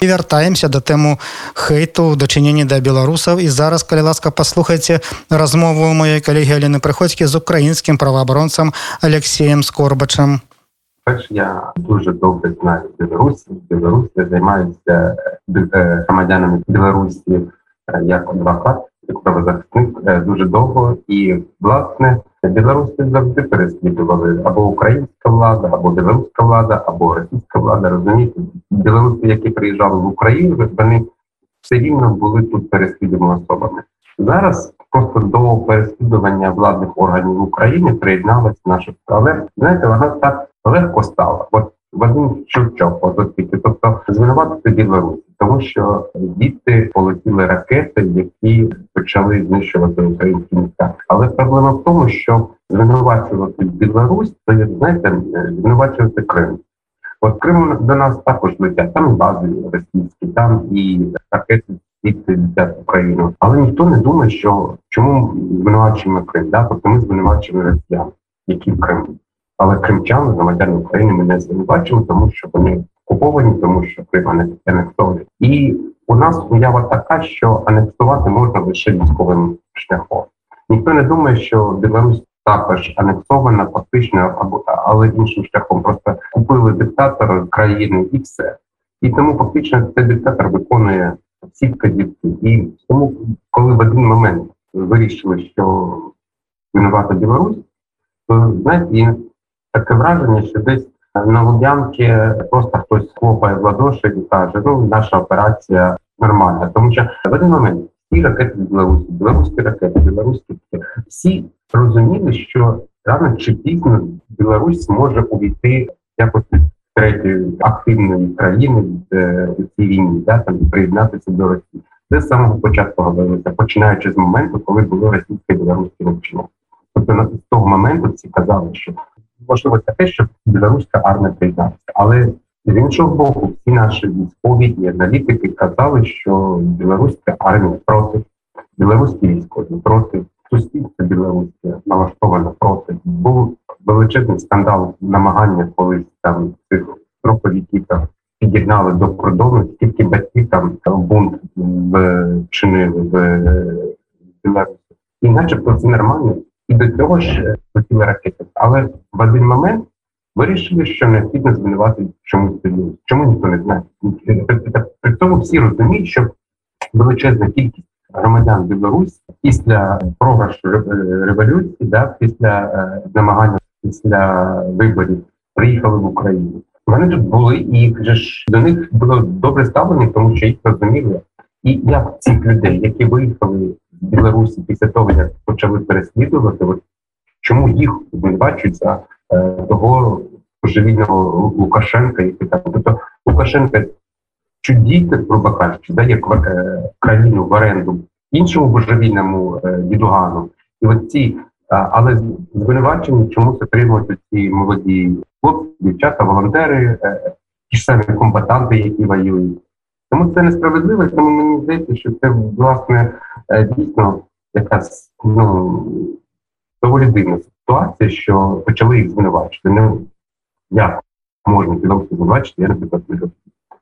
і вяртаемся да тэму хейту дачынення да беларусаў і зараз калі ласка паслухайце размову моей калегі Алены прыходзькі з украінскім праваабаронцам Алексеем скорбачам Перш я дуже добре знаю Білорусі. Білорусі займаюся громадянами Білорусі як адвокат, як правозахисник дуже довго. І власне білоруси завжди переслідували або українська влада, або білоруська влада, або російська влада. Розумієте, білоруси, які приїжджали в Україну, вони все рівно були тут переслідуваними особами. Зараз просто до переслідування владних органів України приєдналася наша але знаєте, вона так легко стала. От Вадим Шевчук, от тобто звинуватити Білорусі, тому що звідти полетіли ракети, які почали знищувати українські міста. Але проблема в тому, що звинувачувати Білорусь, це знаєте, звинувачувати Крим. От Крим до нас також летять, там бази російські, там і ракети летять в Україну. Але ніхто не думає, що чому звинувачуємо Крим, да? тобто ми звинувачуємо росіян, які в Криму. Але кримчани, громадяни України, ми не звинувачуємо, тому що вони окуповані, тому що Крим анексований. І у нас уява така, що анексувати можна лише військовим шляхом. Ніхто не думає, що Білорусь також анексована, фактично, або але іншим шляхом просто купили диктатора країни і все. І тому фактично цей диктатор виконує всі вказівки. І тому, коли в один момент вирішили, що винувата Білорусь, то знаєте, таке враження, що десь на Луб'янки просто хтось хлопає в ладоші і каже, ну наша операція нормальна. Тому що в один момент всі ракети Білорусі, білоруські ракети, білоруські всі розуміли, що рано чи пізно Білорусь може увійти якось третьої активної країни в цій війні, да, там приєднатися до Росії. Це з самого початку говорилося, починаючи з моменту, коли було російське білоруське навчання. Тобто з того моменту всі казали, що можливо таке, щоб білоруська армія приєдналася. Але з іншого боку, всі наші військові і аналітики казали, що білоруська армія проти, білоруські військові проти, суспільство білоруське налаштовано проти. Був величезний скандал намагання колись там цих проповідів під'єднали до кордону, скільки батьків там бунт вчинили в Білорусі. І начебто це нормально. І до цього ж летіли ракети. Але в один момент вирішили, що необхідно звинувати чомусь Білорусь. Чому ніхто не знає? При цьому всі розуміють, що величезна кількість громадян Білорусі після програшу революції, да, після намагання після виборів приїхали в Україну. Вони тут були, і вже ж до них було добре ставлення, тому що їх розуміли. І як цих людей, які виїхали Білорусі після того, як почали переслідувати, чому їх обвинувачують за е, того божевільного Лукашенка, який там тобто Лукашенка чудіти, грубо кажучи, дає е, країну в оренду іншому божевільному е, дідугану. І от ці, але звинувачені чомусь отримують ці молоді хлопці, дівчата, волонтери, ті ж самі комбатанти, які воюють. Тому це несправедливо, тому мені здається, що це власне дійсно якась ну доволі дивна ситуація, що почали їх звинувачити. Не як можна Білорусі звинувачити, я наприклад не розумію.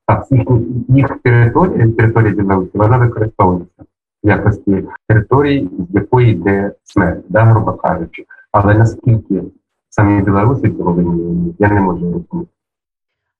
Так, їх, їх територія, територія Білорусі, вона використовується в якості території, з якої йде смерть, да, грубо кажучи. Але наскільки самі білоруси цього винні, я не можу розуміти.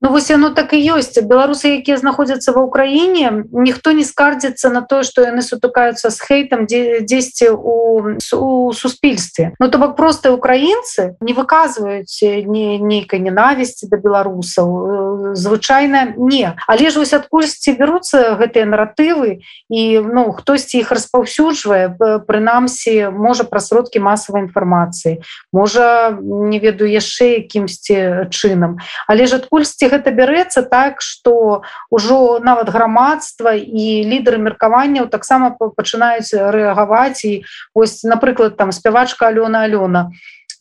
Ну вось яно так і ёсць беларусы якія знаходзяцца ва ўкраіне ніхто не скардзіцца на тое што яны сутыкаюцца з хейтам дзесьці у, у суспільстве Ну то бок просто украінцы не выказваюць не нейкай ненавісці да беларусаў звычайна не але ж вось адкульсьці бяруцца гэтыя наратывы і ну хтосьці іх распаўсюджвае прынамсі можа пра сродкі масавай інфармацыі можа не ведаю яшчэ якімсьці чынам але ж адкульсьці гэта бярэцца так что ўжо нават грамадства і лідары меркаванняў таксама пачынаюць рэагаваць. І ось напрыклад там спявачка Алёна Алёна.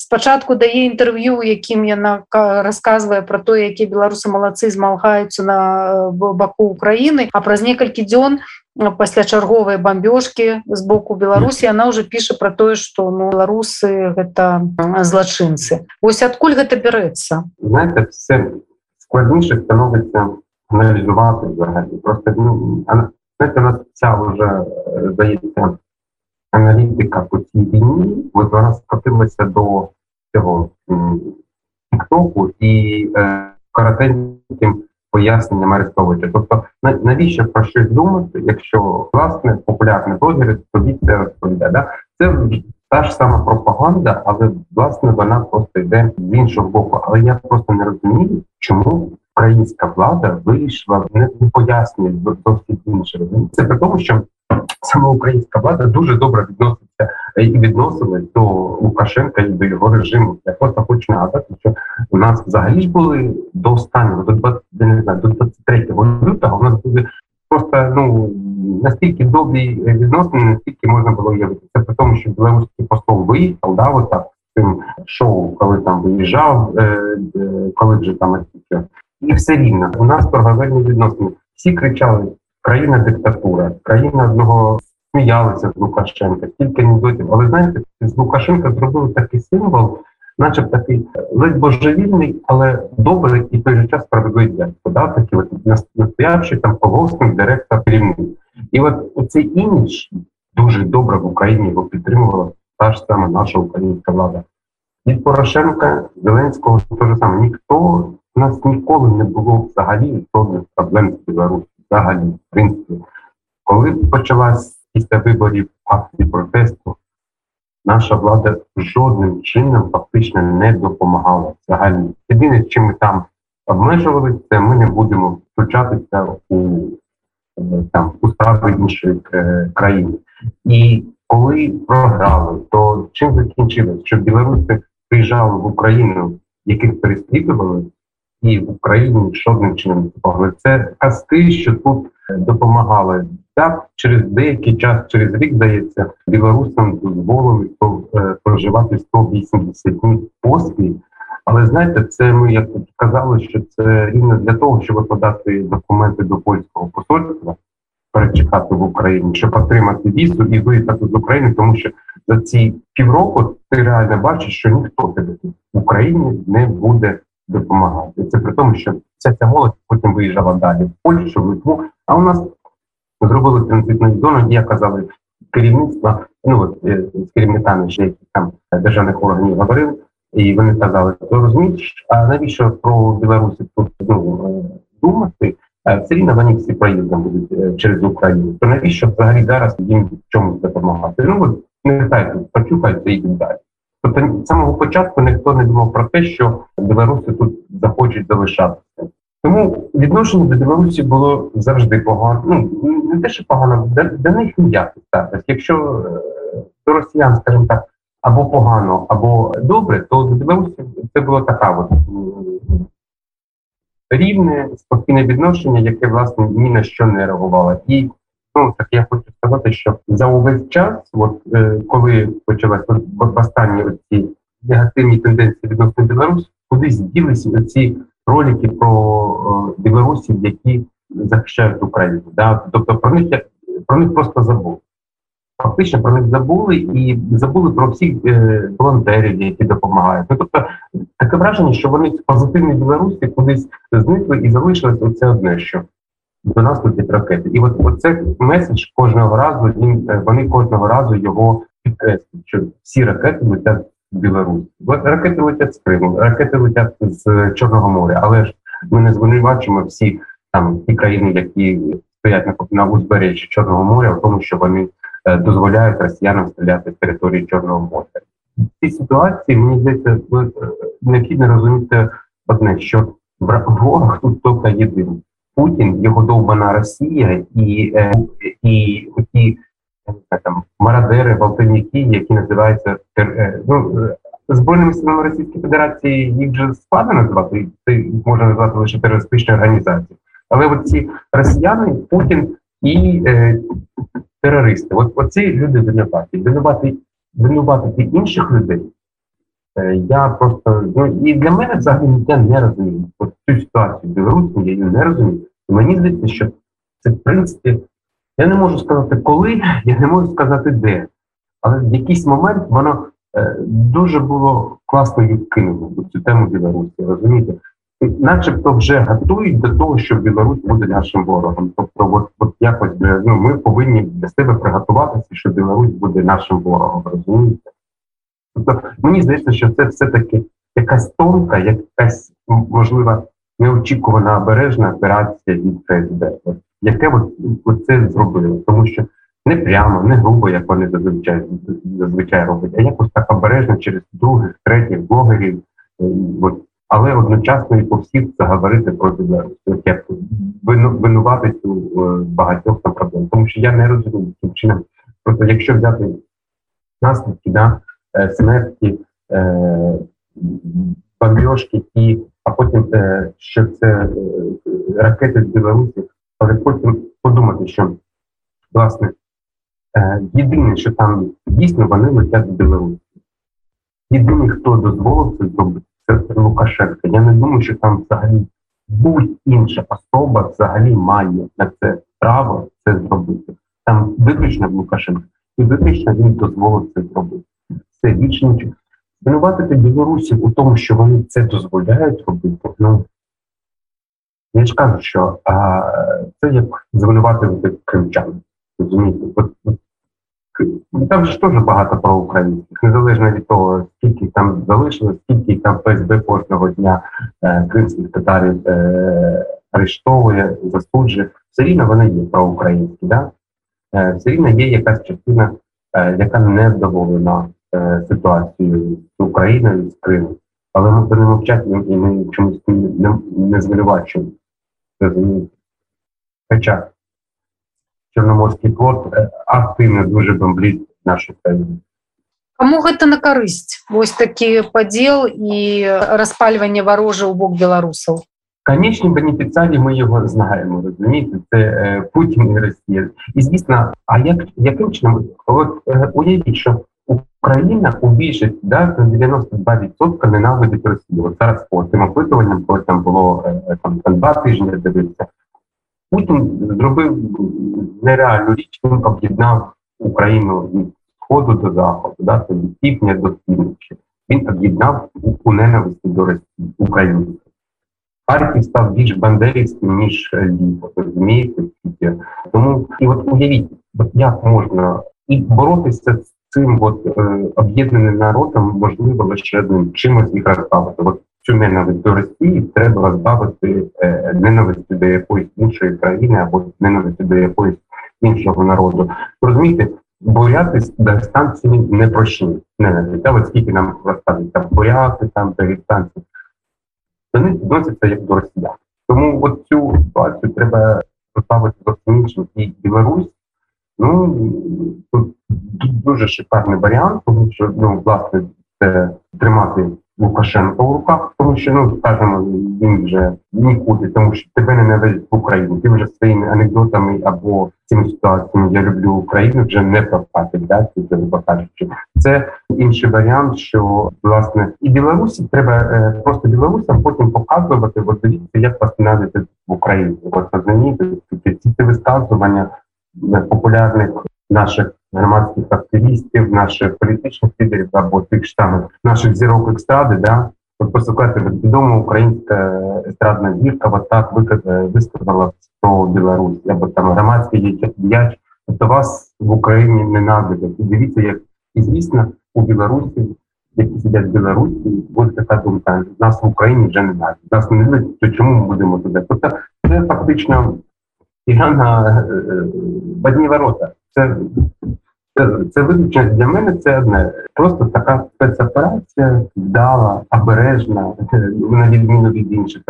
Спачатку дае інтэрв'ю якім яна расказвае про то якія беларусы малацы змагаюцца на баку Украіны. А праз некалькі дзён пасля чарговай бамбёжкі з боку Беларусі она уже піша про тое что ну беларусы гэта злачынцы. Ось адкуль гэта бярэцца складніше становиться аналізувати взагалі. Просто ну, знаєте, у нас вся вже здається аналітика по цій війні, от вона скотилася до цього тіктоку і е, коротеньким поясненням Арестовича. Тобто, навіщо про щось думати, якщо власне популярні блогери тобі це розповідає? Да? Це та ж сама пропаганда, але власне вона просто йде з іншого боку. Але я просто не розумію, чому українська влада вийшла не пояснює зовсім інше. Це при тому, що саме українська влада дуже добре відноситься і відносилась до Лукашенка і до його режиму. Я просто хочу нагадати, що у нас взагалі ж були до останнього, до 20, не знаю, до 23 лютого. У нас були просто ну настільки добрі відносини, наскільки можна було уявити. Це при тому, що білоруський посол виїхав, да, отак цим шоу, коли там виїжджав, е, е, коли вже там і все рівно у нас торговельні відносини. Всі кричали країна диктатура, країна одного сміялися з Лукашенка, стільки анекдотів. Але знаєте, з Лукашенка зробили такий символ, начеб такий ледь божевільний, але добрий і той же час справедливий дядько, да? такий от настоявший там колосник, директор керівник. І от оцей імідж дуже добре в Україні його підтримувала та ж сама наша українська влада. Від Порошенка Зеленського те ж саме ніхто у нас ніколи не було взагалі жодних проблем з Білорусі взагалі, в принципі, коли почалась після виборів акції протесту, наша влада жодним чином фактично не допомагала взагалі. Єдине, чим ми там обмежувалися, це ми не будемо втручатися у е, там у справи іншої е, країни. І коли програли, то чим закінчилось, що білоруси приїжджали в Україну, яких переслідували, і в Україні жодним чином допомогли. Це казки, що тут е, допомагали. Так, через деякий час, через рік здається, білорусам дозволили е, проживати 180 днів поспіль. Але знаєте, це ми як казали, що це рівно для того, щоб подати документи до польського посольства, перечекати в Україні, щоб отримати візу і виїхати з України, тому що за ці півроку ти реально бачиш, що ніхто тебе в Україні не буде допомагати. Це при тому, що вся ця молодь потім виїжджала далі в Польщу, в Литву. А у нас зробили транзитну зону, я казали, керівництва, ну от е, з керівниками ще які там державних органів говорив, і вони казали, то розумієш, а навіщо про Білорусі тут ну, е, думати? Все рівно вони всі проїздом будуть е, через Україну. То навіщо взагалі зараз їм в чомусь допомагати? Ну от нехай тут почухаються і йдуть далі. Тобто з самого початку ніхто не думав про те, що білоруси тут захочуть залишатися. Тому відношення до Білорусі було завжди погано. Ну не те, що погано, для, для них ніякий статус. Якщо е, до росіян, скажімо так, або погано, або добре, то до Білорусі це було така от рівне, спокійне відношення, яке власне ні на що не реагувало. І Ну так я хочу сказати, що за увесь час, от е, коли почалась останні ці негативні тенденції відносно Білорусі, кудись ділися ці ролики про білорусів, які захищають Україну. Да? Тобто про них про них просто забули. Фактично про них забули і забули про всіх е, волонтерів, які допомагають. Ну тобто таке враження, що вони позитивні білорусі кудись зникли і залишилось оце одне що до нас летять ракети. І от оце меседж кожного разу він е, вони кожного разу його підкреслюють, що всі ракети летять Білорусь. Ракети летять з Криму, ракети летять з Чорного моря, але ж ми не звинувачуємо всі там ті країни, які стоять на на узбережжі Чорного моря, в тому, що вони е, дозволяють росіянам стріляти з території Чорного моря. В цій ситуації мені здається, е, необхідно розуміти одне, що ворог тут тільки єдиний. Путін, його довбана Росія і е, і ті там марадери, гвалтівники, які називаються е, ну, е, збройними силами Російської Федерації, їх вже складно назвати, це їх можна назвати лише терористичною організацією. Але ці росіяни, Путін і е, терористи, от оці люди винуваті. Винувати винувати інших людей. Я просто ну і для мене взагалі я не розумію. От цю ситуацію в Білорусі я її не розумію. І мені здається, що це в принципі я не можу сказати коли, я не можу сказати де. Але в якийсь момент воно е, дуже було класно відкинуло цю тему Білорусі. Розумієте? начебто вже готують до того, що Білорусь буде нашим ворогом. Тобто, от, от якось ну, ми повинні для себе приготуватися, що Білорусь буде нашим ворогом. Розумієте? Тобто, мені здається, що це все-таки якась тонка, якась можливо неочікувана обережна операція від ФСБ, яке от, це зробили, тому що не прямо, не грубо, як вони зазвичай зазвичай роблять, а якось так обережно через других, третіх блогерів. От але одночасно і по всіх заговорити про Білорусь, як винуватись у е, багатьох там проблем. Тому що я не розумію яким чином. Просто якщо взяти наслідки да, е, смерті, е, бомбьошки і а потім що це ракети з Білорусі, але потім подумати, що власне єдине, що там дійсно вони летять з Білорусі. Єдиний, хто дозволив це зробити це Лукашенка. Я не думаю, що там взагалі будь-інша особа взагалі має на це право це зробити. Там виключно Лукашенко, і виключно він дозволив це зробити. Це більш нічого. Звинуватити білорусів у тому, що вони це дозволяють робити. Ну я ж кажу, що а, це як звинуватити кримчан. Розумієте, от, от там ж теж багато про українських, незалежно від того, скільки там залишилось, скільки там ФСБ кожного дня е, кримських татарів е, арештовує, засуджує, все рівно вони є проукраїнські. Да? Е, все рівно є якась частина, е, яка не вдоволена е, ситуацією з Україною з Кримом. Але ми не і ми чомусь не, не звинувачуємо Хоча Чорноморський флот е, активно дуже бомбліць нашу країну. Кому гэта на карысць вось такі падзел і распальванне варожа ў бок беларусаў Канечні бенефіцарі ми його знаємо, розумієте, це е, Путін і Росія. І звісно, а як яким чином от е, уявіть, що Україна у більшості да, 92% ненавидить Росію. От зараз по цим опитуванням, коли там було е, там, там два тижні дивився, Путін зробив нереальну річ, він об'єднав Україну від сходу до заходу, да, від півдня до півночі. Він об'єднав у ненависті до Росії України. Харків став більш бандерівським, ніж Львів, розумієте? Тому і от уявіть, от як можна і боротися з цим от, е, об'єднаним народом можливо лише одним чимось їх розставити. От цю ненависть до Росії треба розбавити е, ненависті до якоїсь іншої країни або ненависті до якоїсь іншого народу. Розумієте, буряти дагестанці не прощені. Ненависть. От скільки нам розказують там буряти, там дагестанці. Вони відносяться як до росіян. Тому от цю ситуацію треба розставити зовсім іншим. І Білорусь, ну тут дуже шикарний варіант, тому що ну, власне це тримати Лукашенко в руках, тому що ну скажімо, він вже нікуди, тому що тебе не навезуть в Україну. Ти вже своїми анекдотами або цими ситуаціями я люблю Україну вже не прохватить, да, це кажучи. Це інший варіант, що власне і Білорусі треба е, просто білорусам потім показувати, от дивіться, як вас навіть в Україні. От розумієте, ці висказування популярних наших громадських активістів, наших політичних лідерів або тих ж самих наших зірок естради, да, от послухайте, відома українська естрадна зірка, от так висказала про Білорусь, або там громадський діяч, тобто вас в Україні ненавидять. І дивіться, як і звісно, у Білорусі, які сидять в Білорусі, буде така думка, нас в Україні вже не навіть. Нас не то чому ми будемо туди? Тобто це фактично ігра на е, е, в одні ворота. Це це, це виключно для мене це одне. Просто така спецоперація вдала, обережна, на відміну від інших.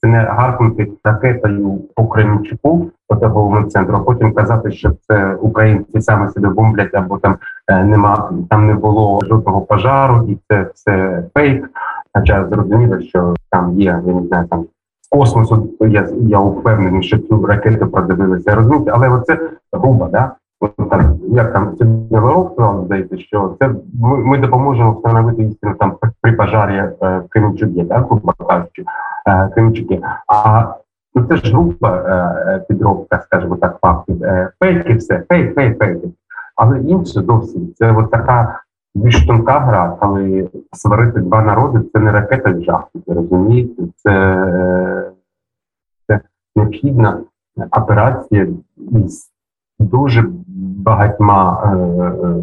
Це не гаркнути ракетою по Кремчуку, по торговому центру, а потім казати, що це українці саме себе бомблять, або там е, нема там не було жодного пожару, і це все фейк. Хоча зрозуміло, що там є, я не знаю, там космосу. Я я впевнений, що цю ракету продивилися. Розумієте, але оце грубо, да там, як там сказав, здається, що це ми, ми допоможемо встановити істину там при пожарі е, в Кременчугі, так, грубо кажучи, е, Кременчугі. А ну, це ж група е, підробка, скажімо так, фактів. Е, фейки все, фейк, фейк, фейки. Але інше зовсім це от така більш тонка гра, але сварити два народи це не ракета з жаху, розумієте? Це, це необхідна операція із дуже багатьма, е, е,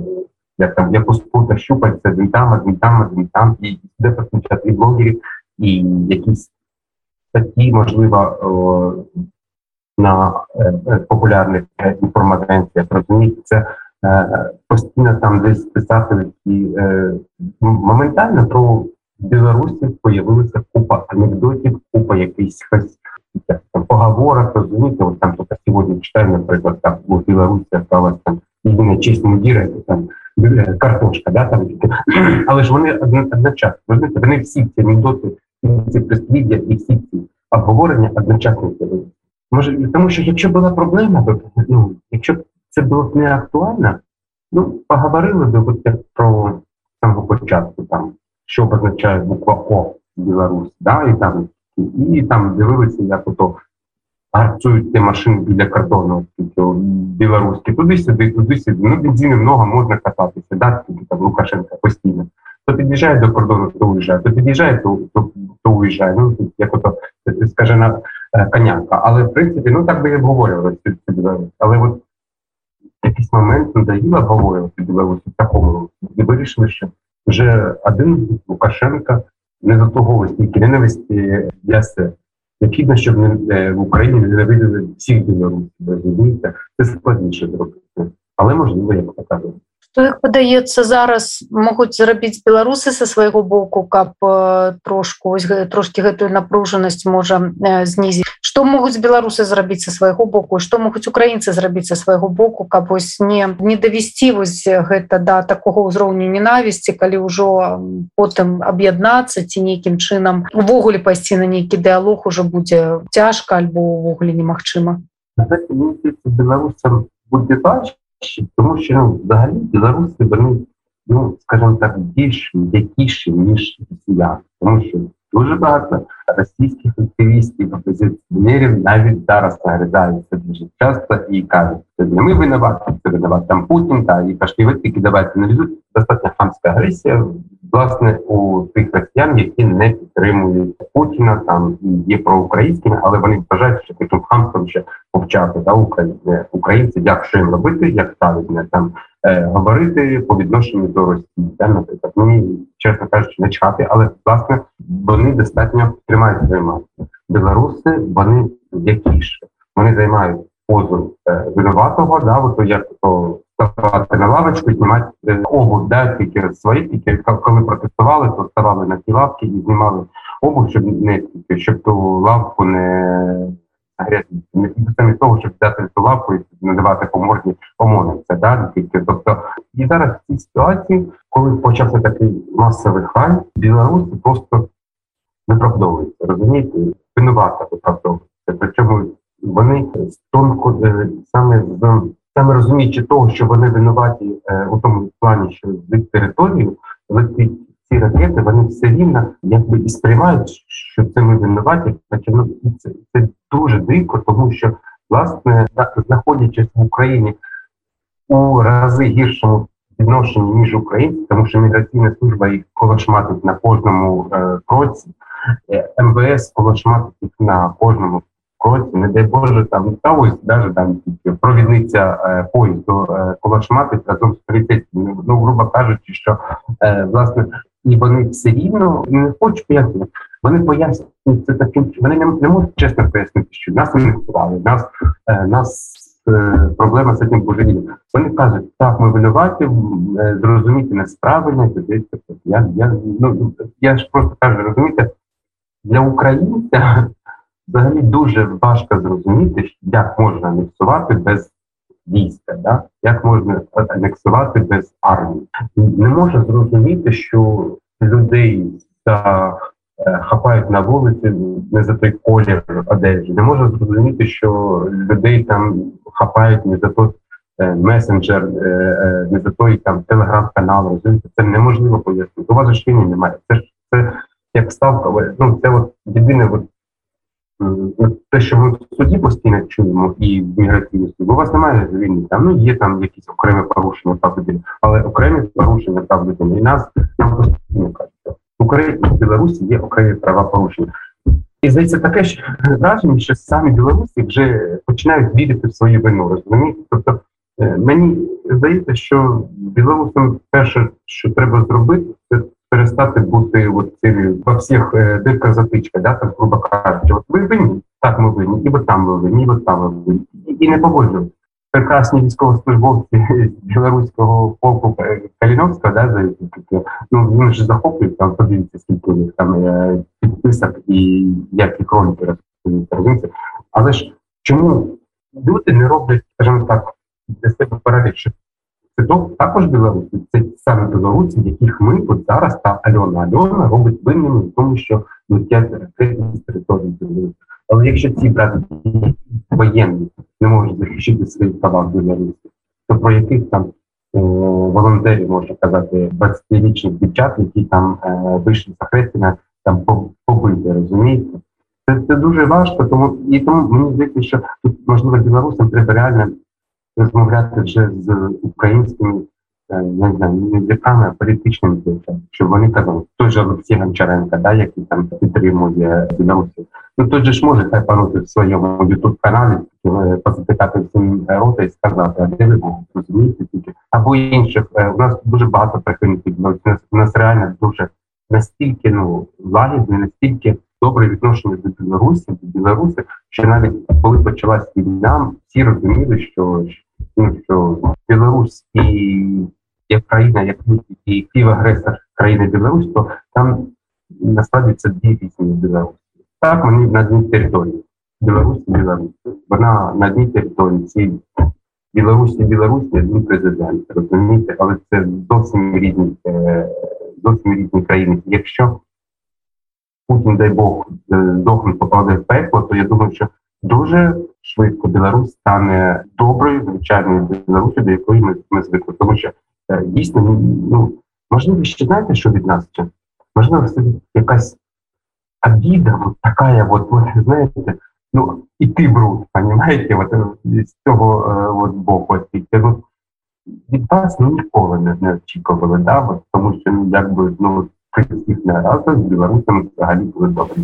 як там, як успута щупальця, один там, один там, один там, і де підключати і блогерів, і якісь статті, можливо, на е, популярних інформагенціях, розумієте, це постійно там десь писати і моментально про Білорусі появилася купа анекдотів, купа якихось там, поговорах, розумієте, от там тільки сьогодні читаю, наприклад, там у Білорусі осталась там єдина честь мудіра, там е, картошка, да, там, але ж вони одночасно, розумієте, вони всі ці анекдоти, ці прислів'я і всі ці обговорення одночасно з'явилися. Може, тому що якщо була проблема, то ну, якщо це було б не актуально, ну, поговорили б от як про самого початку, там, що означає буква О в Білорусі, да, і там і там дивилися, як ото гарцують ті машини біля кордону, білоруські, туди-сюди, туди-сюди. Ну, бензини много можна кататися, да, тільки там Лукашенка постійно. То під'їжджає до кордону, то уїжджає, то під'їжджає, то, то, то уїжджає. Ну, як ото скажена е, конянка. Але в принципі, ну так би і обговорювали. Але от якийсь момент надоїло обговорювати Білорусь в такому і вирішили, що вже один Лукашенка не до того стільки ненависті ясе. Необхідно, щоб не в Україні не ненавиділи всіх білорусів, розумієте? Це складніше зробити, але можливо, як показує. То як падаецца зараз могуць зрабіць беларусы са свайго боку каб трошку трошки гэтую напружанасць можа знізіць што могуць беларусы зрабіць са свайго боку? Што могуць украінцы зрабіць са свайго боку каб вось не не давесці вось гэта да такога ўзроўню ненавісці калі ўжо потым аб'яднацца ці нейкім чынам увогуле пайсці на нейкі дыалог ужо будзе цяжка альбо увогуле немагчыма? Беларусам будзе важче тому що взагалі білоруси вони ну скажімо так більш м'якіші ніж росіяни тому що дуже багато російських активістів, опозиціонерів навіть зараз нагризаються дуже часто і кажуть, що не ми винуваті, це винуват там Путін, та і пошли ви тільки давайте наведуть. Достатньо хамська агресія, власне, у тих росіян, які не підтримують Путіна, там і є проукраїнськими, але вони вважають, що таким хамством ще повчати да, українці, українці, як що їм робити, як ставить там е, говорити по відношенню до Росії. Да, наприклад, мені чесно кажучи, не чхати, але власне вони достатньо тримають свою масу. Білоруси вони якіше, вони займають позу е, винуватого, да, от як то ставати на лавочку, знімати е, обув, да, тільки свої, тільки коли протестували, то ставали на ті лавки і знімали обув, щоб не щоб ту лавку не не самі того, щоб взяти цю лавку і надавати по морді ОМОНівця, да, тільки тобто і зараз в цій ситуації, коли почався такий масовий хай, білоруси просто виправдовуються, розумієте, винувата виправдовуються. Причому вони тонко е, саме з саме розуміючи того, що вони винуваті е, у тому плані, що з територію летить ці ракети, вони все рівно якби і сприймають, що це ми винуваті, хоча ну і це, це дуже дико, тому що власне знаходячись в Україні у рази гіршому відношенні ніж українці, тому що міграційна служба їх колошматить на кожному е, кроці, е, МВС колошматить їх на кожному кроці, не дай Боже, там та ось навіть там провідниця е, поїзду е, колошматить разом з поліцейськими. Ну, грубо кажучи, що е, власне і вони все рівно не хочуть пояснити. Вони пояснюють це таким, вони не, не можуть чесно пояснити, що нас не готували, нас е, нас е, проблема з цим божевіллям. Вони кажуть, так, ми винуваті, е, зрозуміти нас правильно, я, я, ну, я ж просто кажу, розумієте, для українця взагалі дуже важко зрозуміти, як можна анексувати без війська, да? як можна анексувати без армії. Не можна зрозуміти, що людей е, хапають на вулиці не за той колір одежі. Не можна зрозуміти, що людей там хапають не за той е, месенджер, е, не за той там телеграм-канал. Розумієте, це неможливо пояснити. У вас ж війни немає. Це ж це як ставка. Ну це от єдине от те, що ми в суді постійно чуємо і в міграційній суді, у вас немає війни, там ну є там якісь окремі порушення прав людини, але окремі порушення прав людини. І нас нам постійно кажуть, Україні в Білорусі є окремі права порушення. І здається, таке ж враження, що самі білорусі вже починають вірити в свою вину. Розумієте? Тобто мені здається, що білорусам перше, що треба зробити, це перестати бути от цими во всіх дирках затичка, да, там, грубо кажучи, от ви винні, так ми винні, і ви там ви винні, і ви там ви винні. І, не погоджують. Прекрасні військовослужбовці з білоруського полку Каліновського, да, за ну він ж захоплює, там подивіться, скільки у них там підписок і як і хроніки розповідають. Але ж чому люди не роблять, скажімо так, для себе паралель, що це також білоруси, це саме білоруси, яких ми от зараз та Альона Альона робить винними в тому, що летять ракети з території Білорусі. Але якщо ці брати воєнні не можуть захищати свої права в Білорусі, то про яких там е, волонтерів можна казати 20-річних дівчат, які там е, вийшли з Хрестина, там побити, розумієте? Це це дуже важко, тому і тому мені здається, що тут можливо білорусам треба реально розмовляти вже з українськими не знаю, не язиками, а політичними діячами, щоб вони казали, той же Олексій Гончаренко, да, який там підтримує Білорусі. Ну той же ж може хай в своєму ютуб каналі позатикати всім рота і сказати, а де ви розумієте тільки або інших. У нас дуже багато прихильників Білорусі. У нас реально дуже настільки ну лагідне, настільки добре відношення до Білорусі, до Білорусі, що навіть коли почалась війна, всі розуміли, що ну, що Білорусь і як країна, як і півагресор країни Білорусь, то там насправді це дві різні Білорусі. Так, вони на одній території. Білорусь і Білорусь. Вона на одній території ці Білорусі Білорусі один президент, розумієте, але це зовсім різні, е, зовсім різні країни. Якщо Путін, дай Бог, е, здохне попаде в пекло, то я думаю, що дуже швидко Білорусь стане доброю, звичайною Білорусі, до якої ми, ми звикли. Тому що е, дійсно, ну можливо, ще знаєте, що від нас? Можливо, якась обіда, вот така, вот, вот, знаєте, ну, і ти бруд, понимаете, вот, з цього от, боку. Ну, від вас ну, ніколи не, очікували, да, от, тому що якби ну, всіх не разом з білорусами взагалі були добрі.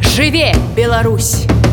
Живе Беларусь!